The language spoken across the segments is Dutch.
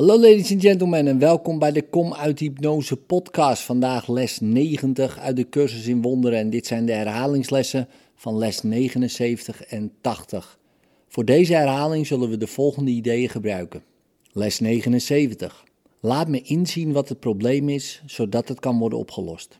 Hallo ladies and gentlemen en welkom bij de Kom uit Hypnose podcast. Vandaag les 90 uit de cursus in wonderen en dit zijn de herhalingslessen van les 79 en 80. Voor deze herhaling zullen we de volgende ideeën gebruiken. Les 79. Laat me inzien wat het probleem is, zodat het kan worden opgelost.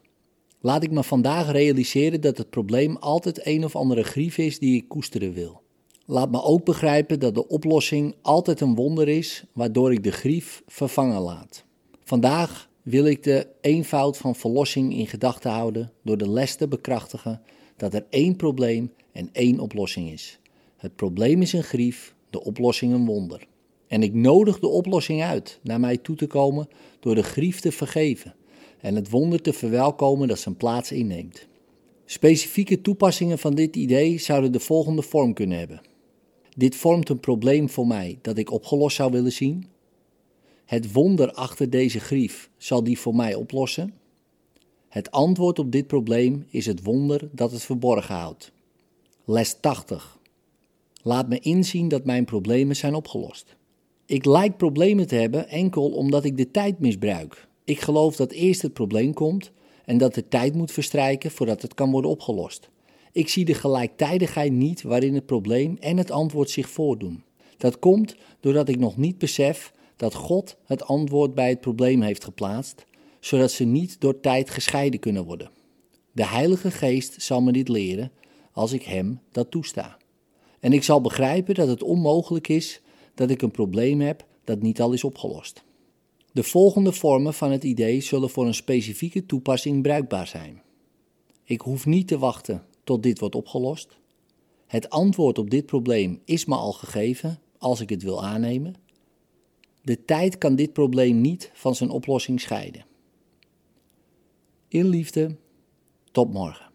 Laat ik me vandaag realiseren dat het probleem altijd een of andere grief is die ik koesteren wil. Laat me ook begrijpen dat de oplossing altijd een wonder is, waardoor ik de grief vervangen laat. Vandaag wil ik de eenvoud van verlossing in gedachten houden door de les te bekrachtigen dat er één probleem en één oplossing is. Het probleem is een grief, de oplossing een wonder. En ik nodig de oplossing uit naar mij toe te komen door de grief te vergeven en het wonder te verwelkomen dat zijn plaats inneemt. Specifieke toepassingen van dit idee zouden de volgende vorm kunnen hebben. Dit vormt een probleem voor mij dat ik opgelost zou willen zien. Het wonder achter deze grief zal die voor mij oplossen. Het antwoord op dit probleem is het wonder dat het verborgen houdt. Les 80. Laat me inzien dat mijn problemen zijn opgelost. Ik lijk problemen te hebben enkel omdat ik de tijd misbruik. Ik geloof dat eerst het probleem komt en dat de tijd moet verstrijken voordat het kan worden opgelost. Ik zie de gelijktijdigheid niet waarin het probleem en het antwoord zich voordoen. Dat komt doordat ik nog niet besef dat God het antwoord bij het probleem heeft geplaatst, zodat ze niet door tijd gescheiden kunnen worden. De Heilige Geest zal me dit leren als ik Hem dat toesta. En ik zal begrijpen dat het onmogelijk is dat ik een probleem heb dat niet al is opgelost. De volgende vormen van het idee zullen voor een specifieke toepassing bruikbaar zijn. Ik hoef niet te wachten tot dit wordt opgelost. Het antwoord op dit probleem is me al gegeven als ik het wil aannemen. De tijd kan dit probleem niet van zijn oplossing scheiden. In liefde, tot morgen.